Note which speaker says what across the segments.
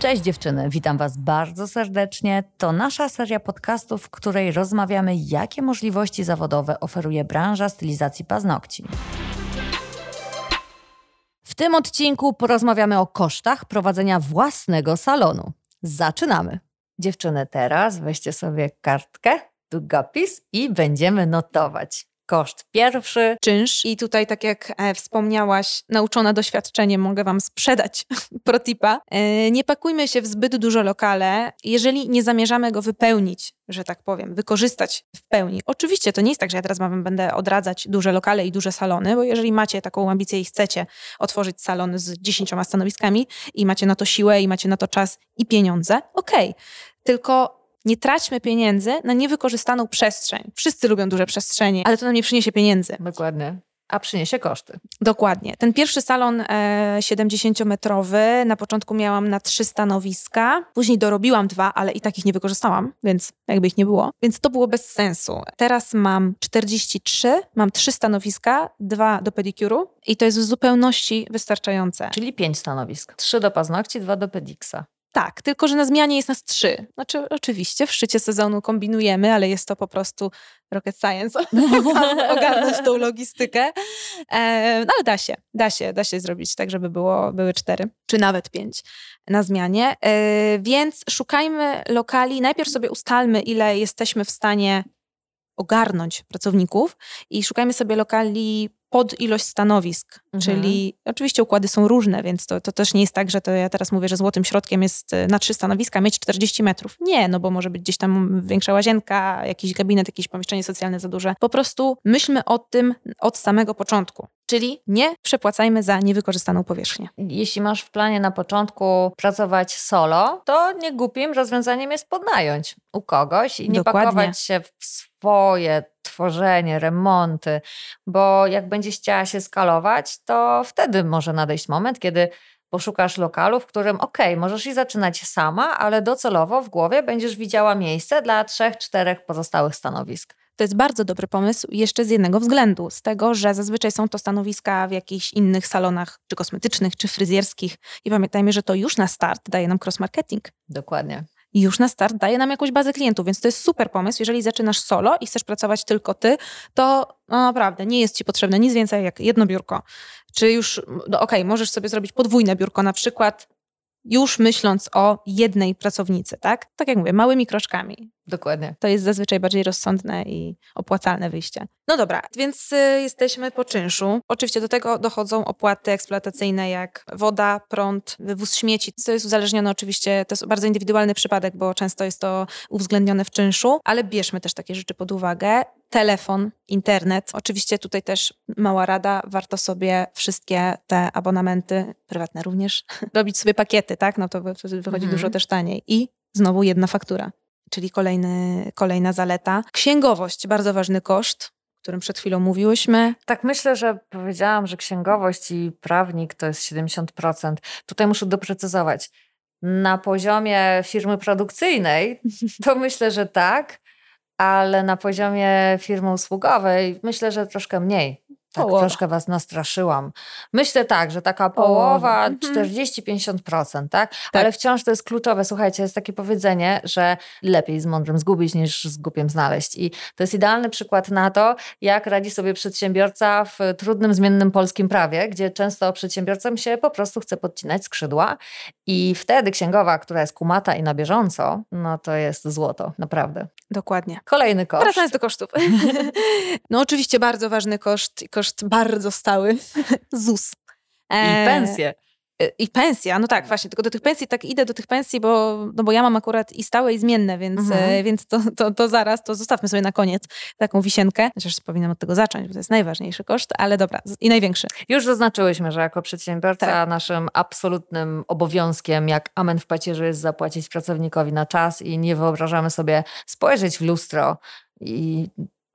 Speaker 1: Cześć dziewczyny, witam Was bardzo serdecznie. To nasza seria podcastów, w której rozmawiamy, jakie możliwości zawodowe oferuje branża stylizacji paznokci. W tym odcinku porozmawiamy o kosztach prowadzenia własnego salonu. Zaczynamy. Dziewczyny, teraz weźcie sobie kartkę, długopis i będziemy notować. Koszt pierwszy.
Speaker 2: czynsz. I tutaj, tak jak e, wspomniałaś, nauczona doświadczeniem mogę Wam sprzedać protipa. E, nie pakujmy się w zbyt duże lokale, jeżeli nie zamierzamy go wypełnić, że tak powiem, wykorzystać w pełni. Oczywiście to nie jest tak, że ja teraz wam będę odradzać duże lokale i duże salony, bo jeżeli macie taką ambicję i chcecie otworzyć salon z dziesięcioma stanowiskami i macie na to siłę i macie na to czas i pieniądze, okej. Tylko nie traćmy pieniędzy na niewykorzystaną przestrzeń. Wszyscy lubią duże przestrzenie, ale to nam nie przyniesie pieniędzy.
Speaker 1: Dokładnie. A przyniesie koszty.
Speaker 2: Dokładnie. Ten pierwszy salon e, 70-metrowy, na początku miałam na trzy stanowiska, później dorobiłam dwa, ale i tak ich nie wykorzystałam, więc jakby ich nie było. Więc to było bez sensu. Teraz mam 43, mam trzy stanowiska, dwa do pedikuru i to jest w zupełności wystarczające.
Speaker 1: Czyli pięć stanowisk. Trzy do paznokci, dwa do pediksa.
Speaker 2: Tak, tylko że na zmianie jest nas trzy. Znaczy, oczywiście w szczycie sezonu kombinujemy, ale jest to po prostu rocket science, ogarnąć tą logistykę. E, no ale da się, da się, da się zrobić tak, żeby było, były cztery, czy nawet pięć na zmianie. E, więc szukajmy lokali, najpierw sobie ustalmy, ile jesteśmy w stanie ogarnąć pracowników i szukajmy sobie lokali pod ilość stanowisk, mhm. czyli oczywiście układy są różne, więc to, to też nie jest tak, że to ja teraz mówię, że złotym środkiem jest e, na trzy stanowiska mieć 40 metrów. Nie, no bo może być gdzieś tam większa łazienka, jakiś gabinet, jakieś pomieszczenie socjalne za duże. Po prostu myślmy o tym od samego początku. Czyli nie przepłacajmy za niewykorzystaną powierzchnię.
Speaker 1: Jeśli masz w planie na początku pracować solo, to nie głupim rozwiązaniem jest podnająć u kogoś i nie Dokładnie. pakować się w swoje tworzenie, remonty, bo jak będziesz chciała się skalować, to wtedy może nadejść moment, kiedy poszukasz lokalu, w którym ok, możesz i zaczynać sama, ale docelowo w głowie będziesz widziała miejsce dla trzech, czterech pozostałych stanowisk.
Speaker 2: To jest bardzo dobry pomysł jeszcze z jednego względu, z tego, że zazwyczaj są to stanowiska w jakichś innych salonach, czy kosmetycznych, czy fryzjerskich i pamiętajmy, że to już na start daje nam cross-marketing.
Speaker 1: Dokładnie
Speaker 2: i już na start daje nam jakąś bazę klientów, więc to jest super pomysł. Jeżeli zaczynasz solo i chcesz pracować tylko ty, to no naprawdę nie jest ci potrzebne nic więcej jak jedno biurko. Czy już, no okej, okay, możesz sobie zrobić podwójne biurko, na przykład już myśląc o jednej pracownicy, tak? Tak jak mówię, małymi kroczkami.
Speaker 1: Dokładnie.
Speaker 2: To jest zazwyczaj bardziej rozsądne i opłacalne wyjście. No dobra, więc y, jesteśmy po czynszu. Oczywiście do tego dochodzą opłaty eksploatacyjne jak woda, prąd, wywóz śmieci. To jest uzależnione oczywiście, to jest bardzo indywidualny przypadek, bo często jest to uwzględnione w czynszu, ale bierzmy też takie rzeczy pod uwagę. Telefon, internet. Oczywiście tutaj też mała rada, warto sobie wszystkie te abonamenty, prywatne również, robić sobie pakiety, tak? No to wychodzi mhm. dużo też taniej. I znowu jedna faktura czyli kolejny, kolejna zaleta. Księgowość, bardzo ważny koszt, o którym przed chwilą mówiłyśmy.
Speaker 1: Tak, myślę, że powiedziałam, że księgowość i prawnik to jest 70%. Tutaj muszę doprecyzować. Na poziomie firmy produkcyjnej to myślę, że tak, ale na poziomie firmy usługowej myślę, że troszkę mniej. Tak, połowa. troszkę was nastraszyłam. Myślę tak, że taka połowa, 40-50%, mhm. tak? tak? Ale wciąż to jest kluczowe. Słuchajcie, jest takie powiedzenie, że lepiej z mądrym zgubić niż z głupiem znaleźć. I to jest idealny przykład na to, jak radzi sobie przedsiębiorca w trudnym, zmiennym polskim prawie, gdzie często przedsiębiorcom się po prostu chce podcinać skrzydła i wtedy księgowa, która jest kumata i na bieżąco, no to jest złoto, naprawdę.
Speaker 2: Dokładnie.
Speaker 1: Kolejny koszt.
Speaker 2: Wracając do kosztów. no oczywiście bardzo ważny koszt koszt bardzo stały, ZUS.
Speaker 1: I e, pensje.
Speaker 2: I pensja, no tak, właśnie, tylko do tych pensji, tak idę do tych pensji, bo, no bo ja mam akurat i stałe, i zmienne, więc, mhm. E, więc to, to, to zaraz, to zostawmy sobie na koniec taką wisienkę. Chociaż powinnam od tego zacząć, bo to jest najważniejszy koszt, ale dobra, i największy.
Speaker 1: Już zaznaczyłyśmy, że jako przedsiębiorca tak. naszym absolutnym obowiązkiem, jak amen w pacierzu, jest zapłacić pracownikowi na czas i nie wyobrażamy sobie spojrzeć w lustro i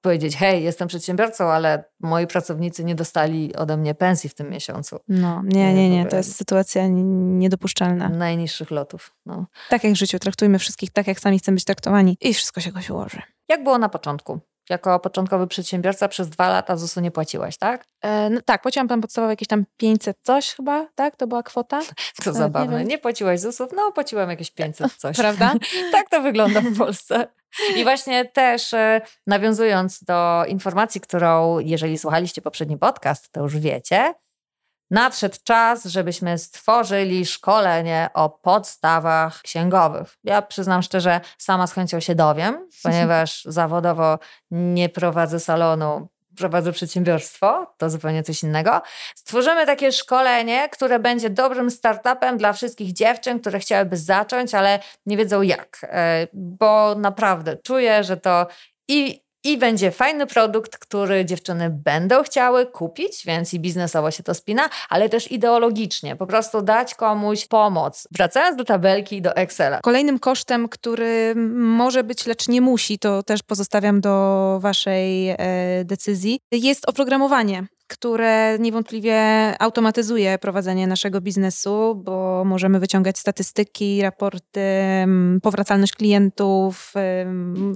Speaker 1: powiedzieć, hej, jestem przedsiębiorcą, ale moi pracownicy nie dostali ode mnie pensji w tym miesiącu.
Speaker 2: No, nie, nie, nie, to jest sytuacja niedopuszczalna.
Speaker 1: Najniższych lotów. No.
Speaker 2: Tak jak w życiu, traktujmy wszystkich tak, jak sami chcemy być traktowani i wszystko się jakoś ułoży.
Speaker 1: Jak było na początku? jako początkowy przedsiębiorca przez dwa lata ZUS-u nie płaciłaś, tak?
Speaker 2: E, no tak, płaciłam tam podstawowe jakieś tam 500 coś chyba, tak? To była kwota.
Speaker 1: To zabawne. Nie, nie płaciłaś ZUS-ów? No, płaciłam jakieś 500 coś.
Speaker 2: Prawda?
Speaker 1: tak to wygląda w Polsce. I właśnie też e, nawiązując do informacji, którą, jeżeli słuchaliście poprzedni podcast, to już wiecie, nadszedł czas, żebyśmy stworzyli szkolenie o podstawach księgowych. Ja przyznam szczerze, sama z chęcią się dowiem, ponieważ zawodowo nie prowadzę salonu, prowadzę przedsiębiorstwo, to zupełnie coś innego. Stworzymy takie szkolenie, które będzie dobrym startupem dla wszystkich dziewczyn, które chciałyby zacząć, ale nie wiedzą jak, e, bo naprawdę czuję, że to i i będzie fajny produkt, który dziewczyny będą chciały kupić, więc i biznesowo się to spina, ale też ideologicznie. Po prostu dać komuś pomoc. Wracając do tabelki i do Excela.
Speaker 2: Kolejnym kosztem, który może być, lecz nie musi, to też pozostawiam do Waszej e, decyzji, jest oprogramowanie które niewątpliwie automatyzuje prowadzenie naszego biznesu, bo możemy wyciągać statystyki, raporty, mm, powracalność klientów,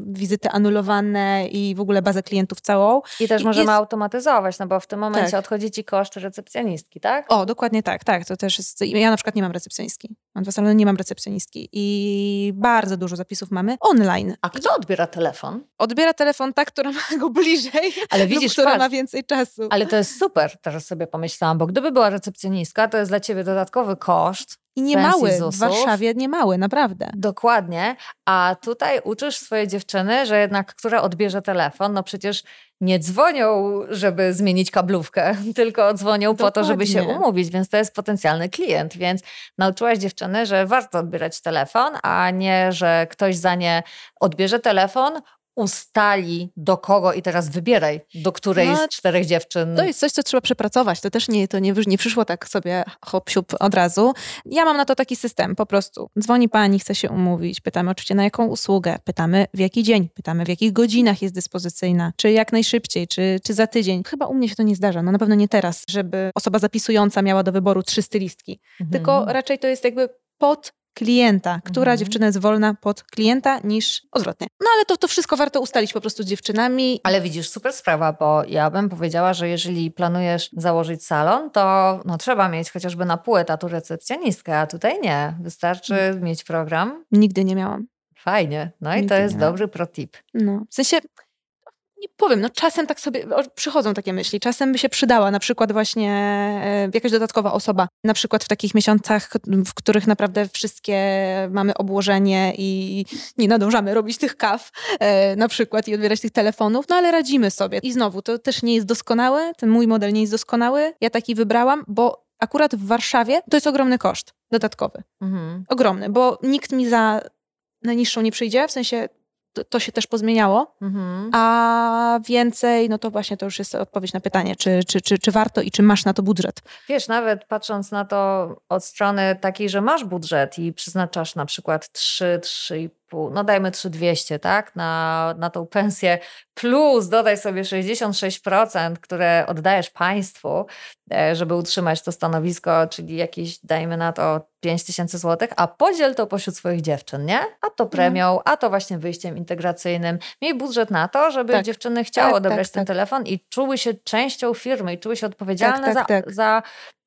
Speaker 2: wizyty anulowane i w ogóle bazę klientów całą.
Speaker 1: I też możemy jest... automatyzować, no bo w tym momencie tak. odchodzi ci koszt recepcjonistki, tak?
Speaker 2: O, dokładnie tak, tak. To też jest. Ja na przykład nie mam recepcjonistki. Mam dwa salony, nie mam recepcjonistki. I bardzo dużo zapisów mamy online.
Speaker 1: A kto odbiera telefon?
Speaker 2: Odbiera telefon ta, która ma go bliżej, ale widzisz, która patrz, ma więcej czasu.
Speaker 1: Ale to jest super, teraz sobie pomyślałam, bo gdyby była recepcjonistka, to jest dla ciebie dodatkowy koszt.
Speaker 2: I nie mały, w Warszawie nie mały, naprawdę.
Speaker 1: Dokładnie, a tutaj uczysz swoje dziewczyny, że jednak która odbierze telefon, no przecież nie dzwonią, żeby zmienić kablówkę, tylko dzwonią Dokładnie. po to, żeby się umówić, więc to jest potencjalny klient, więc nauczyłaś dziewczyny, że warto odbierać telefon, a nie, że ktoś za nie odbierze telefon, ustali do kogo i teraz wybieraj, do której no, z czterech dziewczyn.
Speaker 2: To jest coś, co trzeba przepracować. To też nie, to nie, nie przyszło tak sobie hop siup od razu. Ja mam na to taki system po prostu. Dzwoni pani, chce się umówić, pytamy oczywiście na jaką usługę, pytamy w jaki dzień, pytamy w jakich godzinach jest dyspozycyjna, czy jak najszybciej, czy, czy za tydzień. Chyba u mnie się to nie zdarza, no na pewno nie teraz, żeby osoba zapisująca miała do wyboru trzy stylistki. Mhm. Tylko raczej to jest jakby pod klienta, która mhm. dziewczyna jest wolna pod klienta niż odwrotnie. No ale to, to wszystko warto ustalić po prostu z dziewczynami.
Speaker 1: Ale widzisz, super sprawa, bo ja bym powiedziała, że jeżeli planujesz założyć salon, to no, trzeba mieć chociażby na pół etatu recepcjonistkę, a tutaj nie. Wystarczy hmm. mieć program.
Speaker 2: Nigdy nie miałam.
Speaker 1: Fajnie. No Nigdy i to jest dobry pro tip.
Speaker 2: No, w sensie nie powiem, no czasem tak sobie przychodzą takie myśli, czasem by się przydała na przykład właśnie e, jakaś dodatkowa osoba, na przykład w takich miesiącach, w których naprawdę wszystkie mamy obłożenie i nie nadążamy robić tych kaw e, na przykład i odbierać tych telefonów, no ale radzimy sobie. I znowu, to też nie jest doskonałe, ten mój model nie jest doskonały, ja taki wybrałam, bo akurat w Warszawie to jest ogromny koszt dodatkowy. Mhm. Ogromny, bo nikt mi za najniższą nie przyjdzie, w sensie to, to się też pozmieniało, mhm. a więcej, no to właśnie to już jest odpowiedź na pytanie, czy, czy, czy, czy warto i czy masz na to budżet.
Speaker 1: Wiesz, nawet patrząc na to od strony takiej, że masz budżet i przeznaczasz na przykład 3, 3,5 no dajmy 3200, tak, na, na tą pensję, plus dodaj sobie 66%, które oddajesz państwu, e, żeby utrzymać to stanowisko, czyli jakieś, dajmy na to 5000 zł, a podziel to pośród swoich dziewczyn, nie? A to premią, mhm. a to właśnie wyjściem integracyjnym. Miej budżet na to, żeby tak. dziewczyny chciały tak, odebrać tak, ten tak. telefon i czuły się częścią firmy i czuły się odpowiedzialne tak, tak, za, za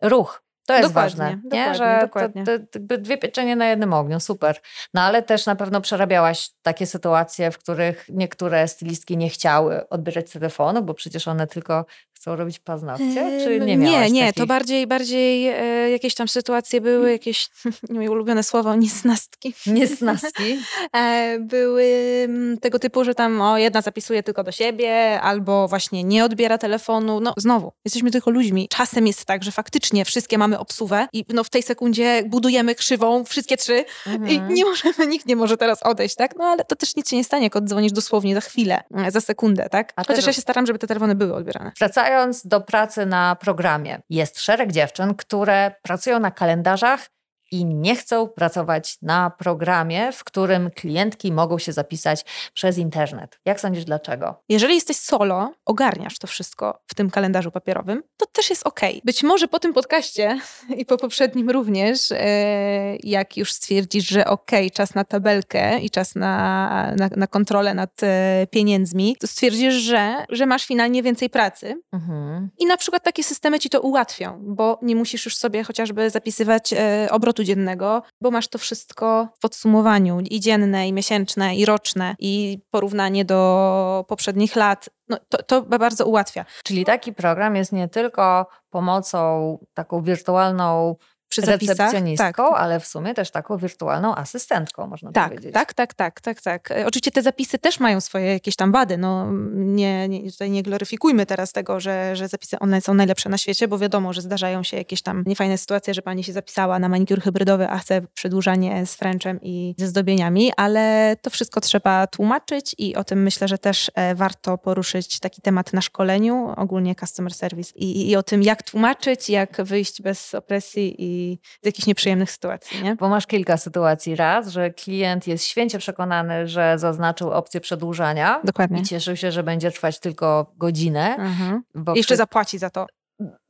Speaker 1: ruch. To jest dokładnie, ważne, nie? że dokładnie. To, to, dwie pieczenie na jednym ogniu, super. No ale też na pewno przerabiałaś takie sytuacje, w których niektóre stylistki nie chciały odbierać telefonu, bo przecież one tylko chcą robić paznokcie, czy nie
Speaker 2: Nie, nie,
Speaker 1: takich?
Speaker 2: to bardziej, bardziej e, jakieś tam sytuacje były, jakieś, nie moje ulubione słowo, niesnastki.
Speaker 1: Niesnastki.
Speaker 2: e, były mm, tego typu, że tam o, jedna zapisuje tylko do siebie, albo właśnie nie odbiera telefonu. No znowu, jesteśmy tylko ludźmi. Czasem jest tak, że faktycznie wszystkie mamy obsuwę i no, w tej sekundzie budujemy krzywą wszystkie trzy mhm. i nie możemy, nikt nie może teraz odejść, tak? No ale to też nic się nie stanie, jak oddzwonisz dosłownie za chwilę, za sekundę, tak? A Chociaż ja się staram, żeby te telefony były odbierane.
Speaker 1: Wracając wracając do pracy na programie, jest szereg dziewczyn, które pracują na kalendarzach i nie chcą pracować na programie, w którym klientki mogą się zapisać przez internet. Jak sądzisz, dlaczego?
Speaker 2: Jeżeli jesteś solo, ogarniasz to wszystko w tym kalendarzu papierowym, to też jest ok. Być może po tym podcaście i po poprzednim również, e, jak już stwierdzisz, że ok, czas na tabelkę i czas na, na, na kontrolę nad e, pieniędzmi, to stwierdzisz, że, że masz finalnie więcej pracy. Mhm. I na przykład takie systemy ci to ułatwią, bo nie musisz już sobie chociażby zapisywać e, dziennego, bo masz to wszystko w podsumowaniu i dzienne, i miesięczne, i roczne, i porównanie do poprzednich lat. No, to, to bardzo ułatwia.
Speaker 1: Czyli taki program jest nie tylko pomocą taką wirtualną przy zapisach, recepcjonistką, tak. ale w sumie też taką wirtualną asystentką, można
Speaker 2: tak,
Speaker 1: powiedzieć.
Speaker 2: Tak, tak, tak, tak, tak. E, oczywiście te zapisy też mają swoje jakieś tam wady. No, nie, nie, tutaj nie gloryfikujmy teraz tego, że, że zapisy online są najlepsze na świecie, bo wiadomo, że zdarzają się jakieś tam niefajne sytuacje, że pani się zapisała na manikur hybrydowy, a chce przedłużanie z Frenchem i ze zdobieniami, ale to wszystko trzeba tłumaczyć i o tym myślę, że też e, warto poruszyć taki temat na szkoleniu, ogólnie customer service i, i o tym, jak tłumaczyć, jak wyjść bez opresji i z jakichś nieprzyjemnych sytuacji. Nie?
Speaker 1: Bo masz kilka sytuacji. Raz, że klient jest święcie przekonany, że zaznaczył opcję przedłużania.
Speaker 2: Dokładnie.
Speaker 1: I cieszył się, że będzie trwać tylko godzinę. Mhm.
Speaker 2: Bo Jeszcze przy... zapłaci za to.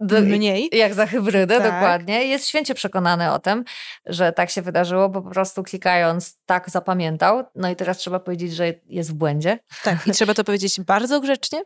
Speaker 2: Do, mniej.
Speaker 1: Jak za hybrydę, tak. dokładnie. Jest święcie przekonany o tym, że tak się wydarzyło, bo po prostu klikając tak zapamiętał. No i teraz trzeba powiedzieć, że jest w błędzie.
Speaker 2: Tak, i trzeba to powiedzieć bardzo grzecznie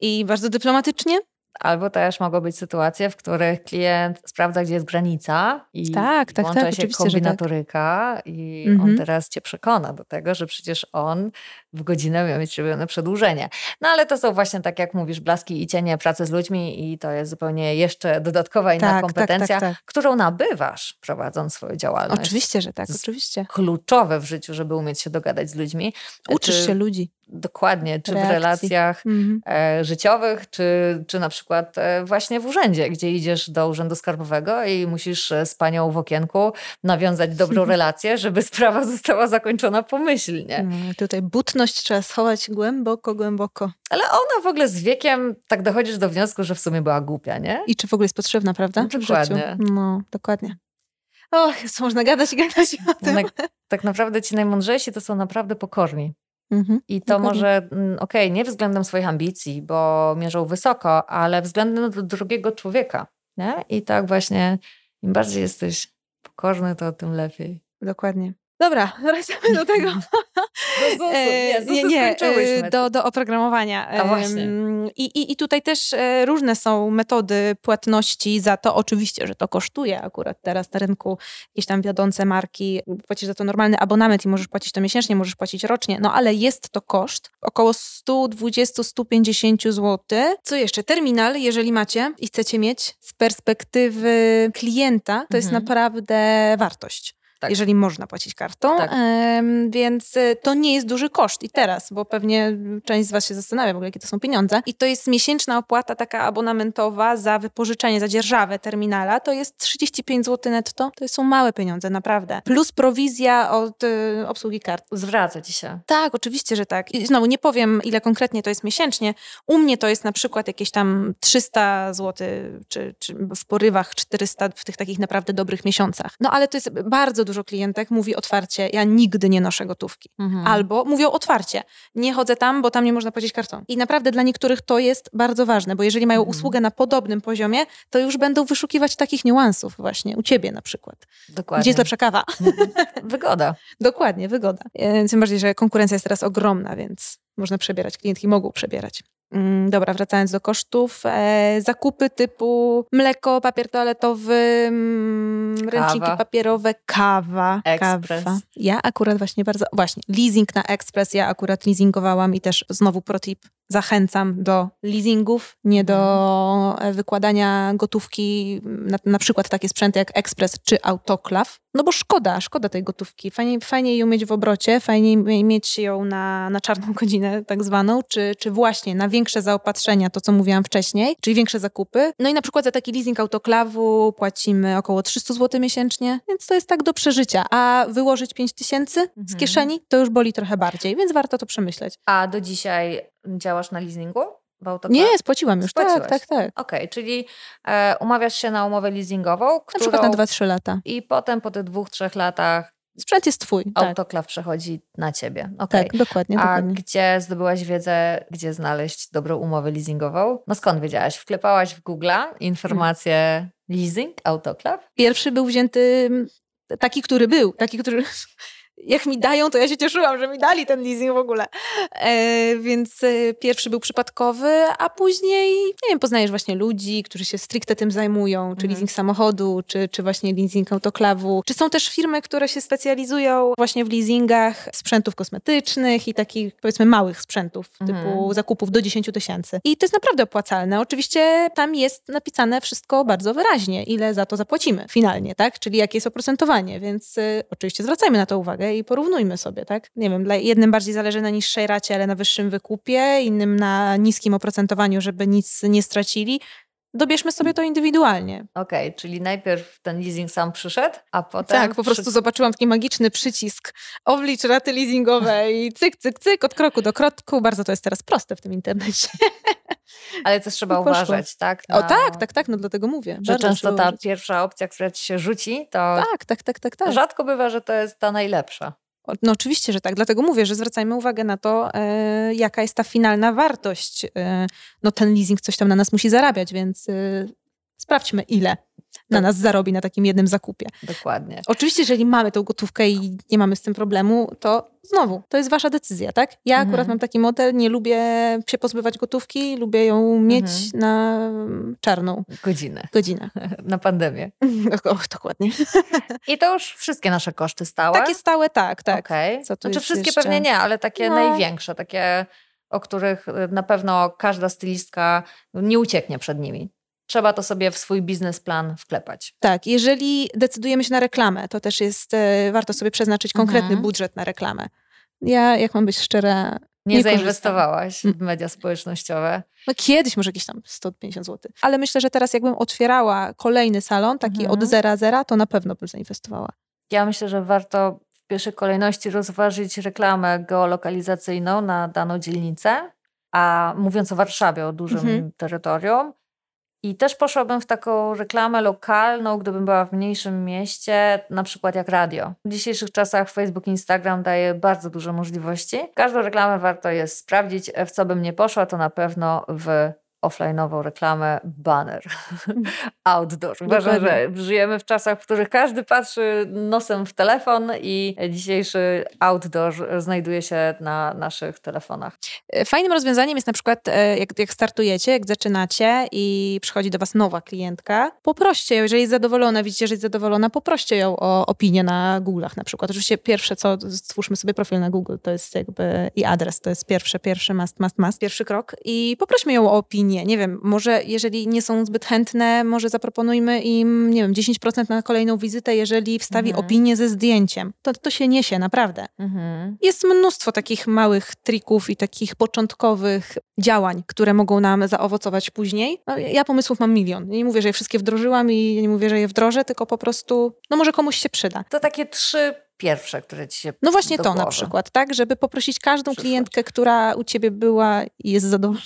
Speaker 2: i bardzo dyplomatycznie,
Speaker 1: Albo też mogą być sytuacje, w których klient sprawdza, gdzie jest granica i tak, tak, włącza tak, się tak. kombinatoryka tak. i on mhm. teraz cię przekona do tego, że przecież on w godzinę miał mieć robione przedłużenie. No ale to są właśnie, tak jak mówisz, blaski i cienie pracy z ludźmi i to jest zupełnie jeszcze dodatkowa inna tak, tak kompetencja, tak, którą nabywasz prowadząc swoją działalność.
Speaker 2: Oczywiście, że tak, oczywiście.
Speaker 1: Kluczowe w życiu, żeby umieć się dogadać z ludźmi.
Speaker 2: Uczysz Czy... się ludzi.
Speaker 1: Dokładnie, czy Reakcji. w relacjach mhm. e, życiowych, czy, czy na przykład e, właśnie w urzędzie, gdzie idziesz do urzędu skarbowego i musisz e, z panią w okienku nawiązać dobrą relację, żeby sprawa została zakończona pomyślnie.
Speaker 2: No, tutaj butność trzeba schować głęboko, głęboko.
Speaker 1: Ale ona w ogóle z wiekiem tak dochodzisz do wniosku, że w sumie była głupia, nie?
Speaker 2: I czy w ogóle jest potrzebna, prawda?
Speaker 1: Dokładnie.
Speaker 2: No, dokładnie. Och, można gadać i gadać o tym.
Speaker 1: Tak, tak naprawdę ci najmądrzejsi to są naprawdę pokorni. Mhm, I to może, mm, okej, okay, nie względem swoich ambicji, bo mierzą wysoko, ale względem drugiego człowieka. Nie? I tak właśnie, im bardziej jesteś pokorny, to tym lepiej.
Speaker 2: Dokładnie. Dobra, wracamy do tego.
Speaker 1: Do Nie, nie, nie
Speaker 2: e, do, do oprogramowania.
Speaker 1: A właśnie.
Speaker 2: I, i, I tutaj też e, różne są metody płatności za to. Oczywiście, że to kosztuje akurat teraz na rynku jakieś tam wiodące marki. Płacisz za to normalny abonament i możesz płacić to miesięcznie, możesz płacić rocznie, no ale jest to koszt około 120-150 zł. Co jeszcze? Terminal, jeżeli macie i chcecie mieć z perspektywy klienta, to mhm. jest naprawdę wartość tak. jeżeli można płacić kartą. Tak. więc y, to nie jest duży koszt. I teraz, bo pewnie część z Was się zastanawia w ogóle, jakie to są pieniądze. I to jest miesięczna opłata taka abonamentowa za wypożyczenie, za dzierżawę terminala. To jest 35 zł netto. To są małe pieniądze, naprawdę. Plus prowizja od y, obsługi kart.
Speaker 1: Zwraca Ci się.
Speaker 2: Tak, oczywiście, że tak. I znowu nie powiem, ile konkretnie to jest miesięcznie. U mnie to jest na przykład jakieś tam 300 zł, czy, czy w porywach 400 w tych takich naprawdę dobrych miesiącach. No ale to jest bardzo dużo klientek mówi otwarcie, ja nigdy nie noszę gotówki. Mhm. Albo mówią otwarcie, nie chodzę tam, bo tam nie można płacić kartą. I naprawdę dla niektórych to jest bardzo ważne, bo jeżeli mają mhm. usługę na podobnym poziomie, to już będą wyszukiwać takich niuansów właśnie, u ciebie na przykład. Dokładnie. Gdzie jest lepsza kawa?
Speaker 1: Mhm. Wygoda.
Speaker 2: Dokładnie, wygoda. E, tym bardziej, że konkurencja jest teraz ogromna, więc można przebierać, klientki mogą przebierać. Mm, dobra, wracając do kosztów. E, zakupy typu mleko, papier toaletowy, mm, ręczniki papierowe, kawa.
Speaker 1: Ekspres. Kawa.
Speaker 2: Ja akurat właśnie bardzo, właśnie, leasing na ekspres, ja akurat leasingowałam i też znowu protip, zachęcam do leasingów, nie do mhm. wykładania gotówki, na, na przykład takie sprzęty jak ekspres czy autoklaw, no bo szkoda, szkoda tej gotówki. Fajniej, fajniej ją mieć w obrocie, fajniej mieć ją na, na czarną godzinę tak zwaną, czy, czy właśnie na większe zaopatrzenia, to co mówiłam wcześniej, czyli większe zakupy. No i na przykład za taki leasing autoklawu płacimy około 300 zł miesięcznie, więc to jest tak do przeżycia. A wyłożyć 5 tysięcy mhm. z kieszeni, to już boli trochę bardziej, więc warto to przemyśleć.
Speaker 1: A do dzisiaj działasz na leasingu? W autokar?
Speaker 2: Nie, spłaciłam już,
Speaker 1: Spłaciłaś.
Speaker 2: tak, tak, tak.
Speaker 1: Okej, czyli e, umawiasz się na umowę leasingową,
Speaker 2: Na
Speaker 1: którą...
Speaker 2: przykład na 2-3 lata.
Speaker 1: I potem po tych dwóch, trzech latach
Speaker 2: Sprzęt jest twój, tak.
Speaker 1: autoklaw przechodzi na ciebie. Okej.
Speaker 2: Tak, dokładnie,
Speaker 1: A
Speaker 2: dokładnie.
Speaker 1: gdzie zdobyłaś wiedzę, gdzie znaleźć dobrą umowę leasingową? No skąd wiedziałaś? Wklepałaś w Google'a informację leasing, autoklaw?
Speaker 2: Pierwszy był wzięty mm, taki, który był, taki, który jak mi dają, to ja się cieszyłam, że mi dali ten leasing w ogóle. E, więc e, pierwszy był przypadkowy, a później, nie wiem, poznajesz właśnie ludzi, którzy się stricte tym zajmują, czy
Speaker 1: Mhm.
Speaker 2: leasing samochodu, czy, czy właśnie leasing autoklawu. Czy są też firmy, które się specjalizują właśnie w leasingach sprzętów kosmetycznych i takich, powiedzmy, małych sprzętów,
Speaker 1: Mhm.
Speaker 2: typu zakupów do 10 tysięcy. I to jest naprawdę opłacalne. Oczywiście tam jest napisane wszystko bardzo wyraźnie, ile za to zapłacimy finalnie, tak? Czyli jakie jest oprocentowanie, więc y, oczywiście zwracajmy na to uwagę i porównujmy sobie, tak? Nie wiem, dla jednym bardziej zależy na niższej racie, ale na wyższym wykupie, innym na niskim oprocentowaniu, żeby nic nie stracili. Dobierzmy sobie to indywidualnie.
Speaker 1: Okej, czyli najpierw ten leasing sam przyszedł, a potem...
Speaker 2: Tak, po prostu zobaczyłam taki magiczny przycisk oblicz raty leasingowe i cyk, cyk, cyk, od kroku do kroku. Bardzo to jest teraz proste w tym internecie.
Speaker 1: Ale też trzeba
Speaker 2: poszło.
Speaker 1: uważać, tak?
Speaker 2: O
Speaker 1: na-
Speaker 2: tak, tak, tak, no dlatego mówię.
Speaker 1: Że
Speaker 2: Bardzo
Speaker 1: często ta
Speaker 2: uważać.
Speaker 1: pierwsza opcja, która ci się rzuci, to
Speaker 2: Tak, tak, tak, tak, tak.
Speaker 1: rzadko bywa, że to jest ta najlepsza.
Speaker 2: No oczywiście, że tak. Dlatego mówię, że zwracajmy uwagę na to, e, jaka jest ta finalna wartość. E, no ten leasing coś tam na nas musi zarabiać, więc e, sprawdźmy ile na
Speaker 1: Tak.
Speaker 2: nas zarobi na takim jednym zakupie.
Speaker 1: Dokładnie.
Speaker 2: Oczywiście, jeżeli mamy tą gotówkę i nie mamy z tym problemu, to znowu, to jest wasza decyzja, tak? Ja akurat
Speaker 1: Mhm.
Speaker 2: mam taki model, nie lubię się pozbywać gotówki, lubię ją mieć
Speaker 1: Mhm.
Speaker 2: na mm, czarną
Speaker 1: Godzinę
Speaker 2: godzinę.
Speaker 1: na pandemię.
Speaker 2: O, dokładnie.
Speaker 1: I to już wszystkie nasze koszty stałe?
Speaker 2: Takie stałe, tak, tak.
Speaker 1: Okej.
Speaker 2: Co
Speaker 1: Znaczy wszystkie
Speaker 2: jeszcze?
Speaker 1: pewnie nie, ale takie
Speaker 2: No.
Speaker 1: największe, takie, o których y, na pewno każda stylistka nie ucieknie przed nimi. Trzeba to sobie w swój biznesplan wklepać.
Speaker 2: Tak, jeżeli decydujemy się na reklamę, to też jest, e, warto sobie przeznaczyć konkretny
Speaker 1: Mhm.
Speaker 2: budżet na reklamę. Ja, jak mam być szczera,
Speaker 1: Nie,
Speaker 2: Nie
Speaker 1: zainwestowałaś
Speaker 2: Mm.
Speaker 1: w media społecznościowe.
Speaker 2: no kiedyś może jakieś tam 150 zł, ale myślę, że teraz jakbym otwierała kolejny salon, taki
Speaker 1: Mhm.
Speaker 2: od zera zera, to na pewno bym zainwestowała.
Speaker 1: Ja myślę, że warto w pierwszej kolejności rozważyć reklamę geolokalizacyjną na daną dzielnicę, a mówiąc o Warszawie, o dużym
Speaker 2: Mhm.
Speaker 1: terytorium. I też poszłabym w taką reklamę lokalną, gdybym była w mniejszym mieście, na przykład jak radio. W dzisiejszych czasach Facebook, Instagram daje bardzo dużo możliwości. Każdą reklamę warto jest sprawdzić. W co bym nie poszła, to na pewno w offline'ową reklamę banner. Outdoor. Uważam, że żyjemy w czasach, w których każdy patrzy nosem w telefon i dzisiejszy outdoor znajduje się na naszych telefonach.
Speaker 2: E, Fajnym rozwiązaniem jest na przykład, e, jak, jak startujecie, jak zaczynacie i przychodzi do was nowa klientka, poproście ją, jeżeli jest zadowolona, widzicie, że jest zadowolona, poproście ją o opinię na Google'ach na przykład. Oczywiście pierwsze co, stwórzmy sobie profil na Google, to jest jakby i adres, to jest pierwsze, pierwszy must, must, must, pierwszy krok i poprośmy ją o opinię. Nie wiem, może jeżeli nie są zbyt chętne, może zaproponujmy im, nie wiem, 10% na kolejną wizytę, jeżeli wstawi
Speaker 1: Mhm.
Speaker 2: opinię ze zdjęciem. To, to się niesie, naprawdę. Jest mnóstwo takich małych trików i takich początkowych działań, które mogą nam zaowocować później. No, ja pomysłów mam milion. Nie mówię, że je wszystkie wdrożyłam i nie mówię, że je wdrożę, tylko po prostu, no może komuś się przyda.
Speaker 1: To takie trzy pierwsze, które ci się
Speaker 2: No właśnie to na
Speaker 1: głowy.
Speaker 2: przykład, tak? Żeby poprosić każdą
Speaker 1: Przyszłość.
Speaker 2: klientkę, która u ciebie była i jest zadowolona,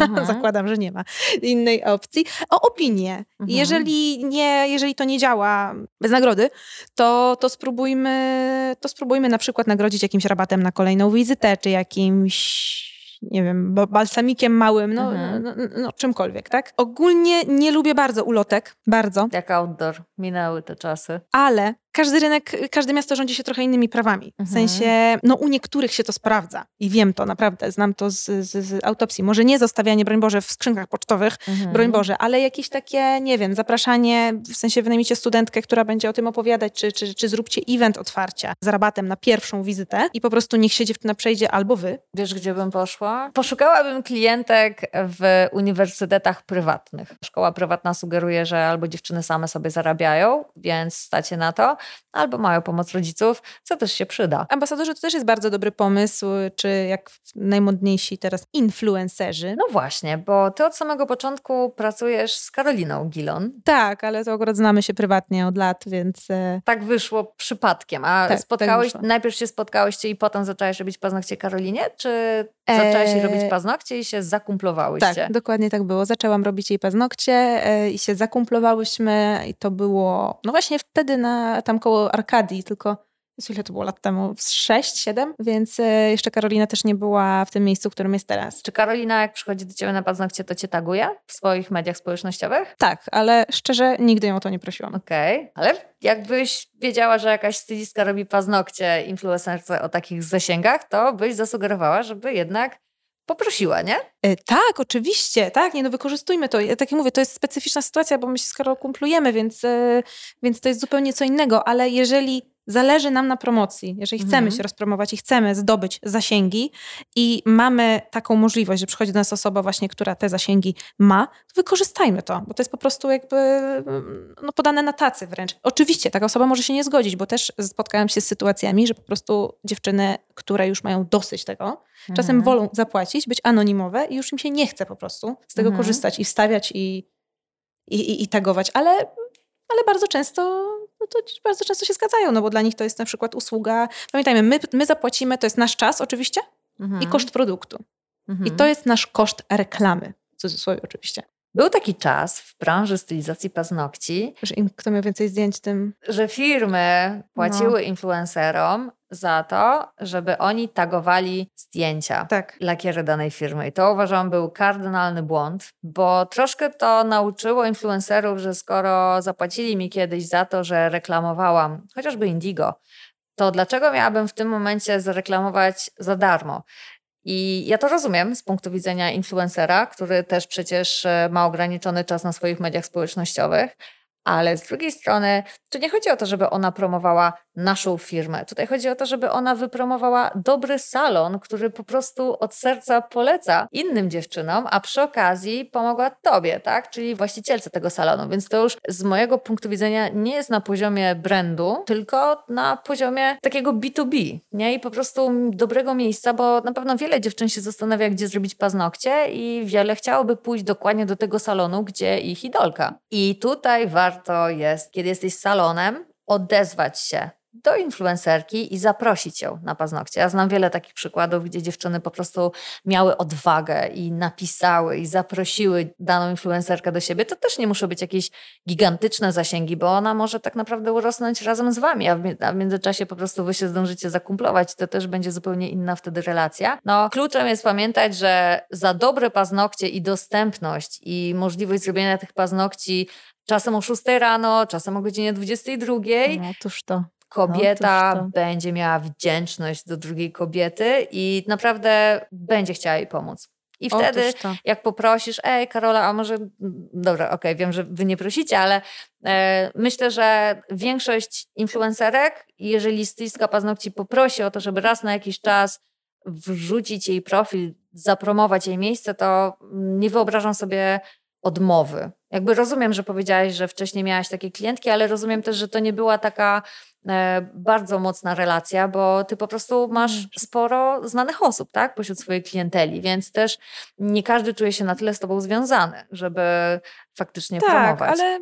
Speaker 1: Mhm.
Speaker 2: zakładam, że nie ma innej opcji, o opinię.
Speaker 1: Mhm.
Speaker 2: Jeżeli, nie, jeżeli to nie działa bez nagrody, to, to, spróbujmy, to spróbujmy na przykład nagrodzić jakimś rabatem na kolejną wizytę, czy jakimś nie wiem, ba- balsamikiem małym, no,
Speaker 1: Mhm.
Speaker 2: no, no, no czymkolwiek, tak? Ogólnie nie lubię bardzo ulotek, bardzo,
Speaker 1: Jak outdoor. Minęły te czasy.
Speaker 2: ale każdy rynek, każde miasto rządzi się trochę innymi prawami. W
Speaker 1: Mhm.
Speaker 2: sensie, no u niektórych się to sprawdza i wiem to naprawdę, znam to z, z, z autopsji. Może nie zostawianie, broń Boże, w skrzynkach pocztowych,
Speaker 1: Mhm.
Speaker 2: broń Boże, ale jakieś takie, nie wiem, zapraszanie, w sensie wynajmijcie studentkę, która będzie o tym opowiadać, czy, czy, czy zróbcie event otwarcia z rabatem na pierwszą wizytę i po prostu niech się dziewczyna przejdzie albo wy.
Speaker 1: Wiesz, gdzie bym poszła? Poszukałabym klientek w uniwersytetach prywatnych. Szkoła prywatna sugeruje, że albo dziewczyny same sobie zarabiają, więc stacie na to, albo mają pomoc rodziców, co też się przyda.
Speaker 2: Ambasadorzy to też jest bardzo dobry pomysł, czy jak najmodniejsi teraz influencerzy.
Speaker 1: No właśnie, bo ty od samego początku pracujesz z Karoliną Gilon.
Speaker 2: Tak, ale to akurat znamy się prywatnie od lat, więc e,
Speaker 1: Tak wyszło przypadkiem. A
Speaker 2: Tak, tak
Speaker 1: spotkałeś,
Speaker 2: wyszło.
Speaker 1: najpierw się spotkałyście i potem zaczęłaś robić paznokcie Karolinie, czy Zaczęłaś e... robić paznokcie i się zakumplowałyście.
Speaker 2: Tak, dokładnie tak było. Zaczęłam robić jej paznokcie e, i się zakumplowałyśmy i to było, no właśnie wtedy na, tam koło Arkadii, tylko ile to było lat temu? 6, 7? Więc e, jeszcze Karolina też nie była w tym miejscu, w którym jest teraz.
Speaker 1: Czy Karolina, jak przychodzi do ciebie na paznokcie, to cię taguje w swoich mediach społecznościowych?
Speaker 2: Tak, ale szczerze nigdy ją o to nie prosiłam.
Speaker 1: Okej, okay. ale jakbyś wiedziała, że jakaś stylistka robi paznokcie influencerce o takich zasięgach, to byś zasugerowała, żeby jednak poprosiła, nie?
Speaker 2: E, tak, oczywiście, tak, nie no wykorzystujmy to. Ja, tak jak mówię, to jest specyficzna sytuacja, bo my się z Karol kumplujemy, więc, e, więc to jest zupełnie co innego, ale jeżeli zależy nam na promocji, jeżeli chcemy mhm. się rozpromować i chcemy zdobyć zasięgi i mamy taką możliwość, że przychodzi do nas osoba właśnie, która te zasięgi ma, to wykorzystajmy to, bo to jest po prostu jakby no, podane na tacy wręcz. Oczywiście taka osoba może się nie zgodzić, bo też spotkałam się z sytuacjami, że po prostu dziewczyny, które już mają dosyć tego, mhm. czasem wolą zapłacić, być anonimowe i już im się nie chce po prostu z tego mhm. korzystać i wstawiać i, i, i, i tagować, ale, ale bardzo często no to bardzo często się zgadzają, no bo dla nich to jest na przykład usługa. Pamiętajmy, my, my zapłacimy, to jest nasz czas oczywiście mhm. i koszt produktu. Mhm. I to jest nasz koszt reklamy, w cudzysłowie oczywiście.
Speaker 1: Był taki czas w branży stylizacji paznokci,
Speaker 2: że im kto miał więcej zdjęć, tym.
Speaker 1: Że firmy płaciły no. influencerom za to, żeby oni tagowali zdjęcia
Speaker 2: tak.
Speaker 1: lakiery danej firmy. I to uważam był kardynalny błąd, bo troszkę to nauczyło influencerów, że skoro zapłacili mi kiedyś za to, że reklamowałam chociażby Indigo, to dlaczego miałabym w tym momencie zareklamować za darmo? I ja to rozumiem z punktu widzenia influencera, który też przecież e, ma ograniczony czas na swoich mediach społecznościowych, ale z drugiej strony, tu nie chodzi o to, żeby ona promowała naszą firmę. Tutaj chodzi o to, żeby ona wypromowała dobry salon, który po prostu od serca poleca innym dziewczynom, a przy okazji pomogła tobie, tak? Czyli właścicielce tego salonu. Więc to już z mojego punktu widzenia nie jest na poziomie brandu, tylko na poziomie takiego B2B, nie? I po prostu dobrego miejsca, bo na pewno wiele dziewczyn się zastanawia, gdzie zrobić paznokcie i wiele chciałoby pójść dokładnie do tego salonu, gdzie ich idolka. I tutaj warto jest, kiedy jesteś salonem, odezwać się do influencerki i zaprosić ją na paznokcie. Ja znam wiele takich przykładów, gdzie dziewczyny po prostu miały odwagę i napisały i zaprosiły daną influencerkę do siebie. To też nie muszą być jakieś gigantyczne zasięgi, bo ona może tak naprawdę urosnąć razem z wami, a w, międzyczasie po prostu wy się zdążycie zakumplować. To też będzie zupełnie inna wtedy relacja. No, kluczem jest pamiętać, że za dobre paznokcie i dostępność i możliwość zrobienia tych paznokci czasem o 6 rano, czasem o godzinie 22.
Speaker 2: No, otóż to
Speaker 1: kobieta no, będzie miała wdzięczność do drugiej kobiety i naprawdę będzie chciała jej pomóc. I wtedy, jak poprosisz, ej, Karola, a może, dobra, okej, okay, wiem, że wy nie prosicie, ale e, myślę, że większość influencerek, jeżeli stylistka paznokci poprosi o to, żeby raz na jakiś czas wrzucić jej profil, zapromować jej miejsce, to nie wyobrażam sobie odmowy. Jakby rozumiem, że powiedziałaś, że wcześniej miałaś takie klientki, ale rozumiem też, że to nie była taka e, bardzo mocna relacja, bo ty po prostu masz mm. sporo znanych osób, tak, pośród swojej klienteli, więc też nie każdy czuje się na tyle z tobą związany, żeby faktycznie
Speaker 2: tak,
Speaker 1: promować.
Speaker 2: ale,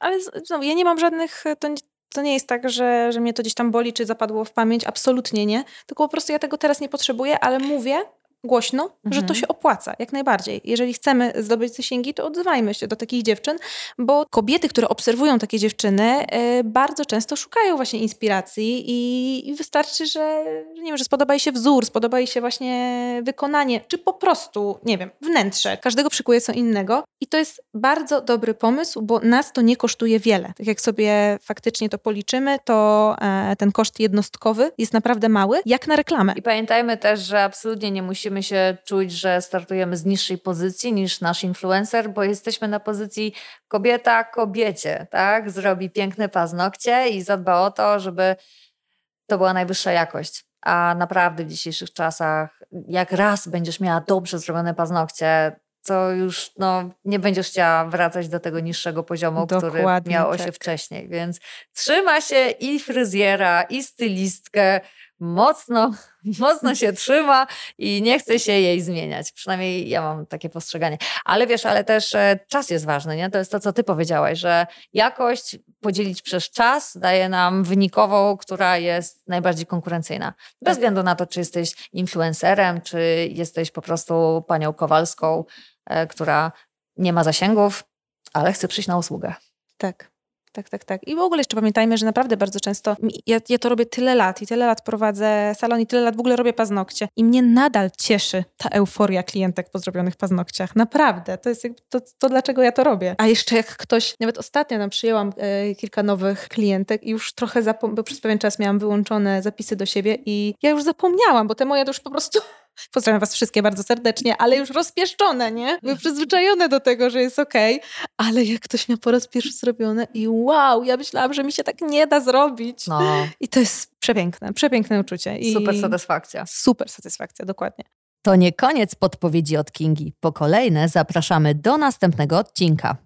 Speaker 2: ale znowu, ja nie mam żadnych, to nie, to nie jest tak, że, że mnie to gdzieś tam boli, czy zapadło w pamięć. Absolutnie nie. Tylko po prostu ja tego teraz nie potrzebuję, ale mówię, głośno, mhm. że to mhm. się opłaca, jak najbardziej. Jeżeli chcemy zdobyć zasięgi, to odzywajmy się do takich dziewczyn, bo kobiety, które obserwują takie dziewczyny, y, bardzo często szukają właśnie inspiracji i, i wystarczy, że, że, nie wiem, że spodoba jej się wzór, spodoba jej się właśnie wykonanie, czy po prostu, nie wiem, wnętrze. Każdego przykuje co innego i to jest bardzo dobry pomysł, bo nas to nie kosztuje wiele. Tak jak sobie faktycznie to policzymy, to e, ten koszt jednostkowy jest naprawdę mały, jak na reklamę.
Speaker 1: I pamiętajmy też, że absolutnie nie musimy musimy się czuć, że startujemy z niższej pozycji niż nasz influencer, bo jesteśmy na pozycji kobieta kobiecie, tak? Zrobi piękne paznokcie i zadba o to, żeby to była najwyższa jakość. A naprawdę w dzisiejszych czasach, jak raz będziesz miała dobrze zrobione paznokcie, to już no, nie będziesz chciała wracać do tego niższego poziomu, Dokładnie który miało tak. się wcześniej. Więc trzyma się i fryzjera, i stylistkę, mocno, mocno się trzyma i nie chce się jej zmieniać. Przynajmniej ja mam takie postrzeganie. Ale wiesz, ale też e, czas jest ważny, nie? To jest to, co ty powiedziałaś, że jakość podzielić przez czas daje nam wynikową, która jest najbardziej konkurencyjna. Bez tak. względu na to, czy jesteś influencerem, czy jesteś po prostu panią Kowalską, e, która nie ma zasięgów, ale chce przyjść na usługę.
Speaker 2: Tak tak, tak, tak. I w ogóle jeszcze pamiętajmy, że naprawdę bardzo często, ja, ja to robię tyle lat i tyle lat prowadzę salon i tyle lat w ogóle robię paznokcie i mnie nadal cieszy ta euforia klientek po zrobionych paznokciach. Naprawdę. To jest to, to dlaczego ja to robię. A jeszcze jak ktoś, nawet ostatnio nam przyjęłam e, kilka nowych klientek i już trochę zapomniałam, bo przez pewien czas miałam wyłączone zapisy do siebie i ja już zapomniałam, bo te moje to już po prostu Pozdrawiam Was wszystkie bardzo serdecznie, ale już rozpieszczone, nie? Były przyzwyczajone do tego, że jest okej, okay, ale jak ktoś miał po raz pierwszy zrobione i wow, ja myślałam, że mi się tak nie da zrobić. No. I to jest przepiękne, przepiękne uczucie. I
Speaker 1: super satysfakcja.
Speaker 2: Super satysfakcja, dokładnie.
Speaker 1: To nie koniec podpowiedzi od Kingi. Po kolejne zapraszamy do następnego odcinka.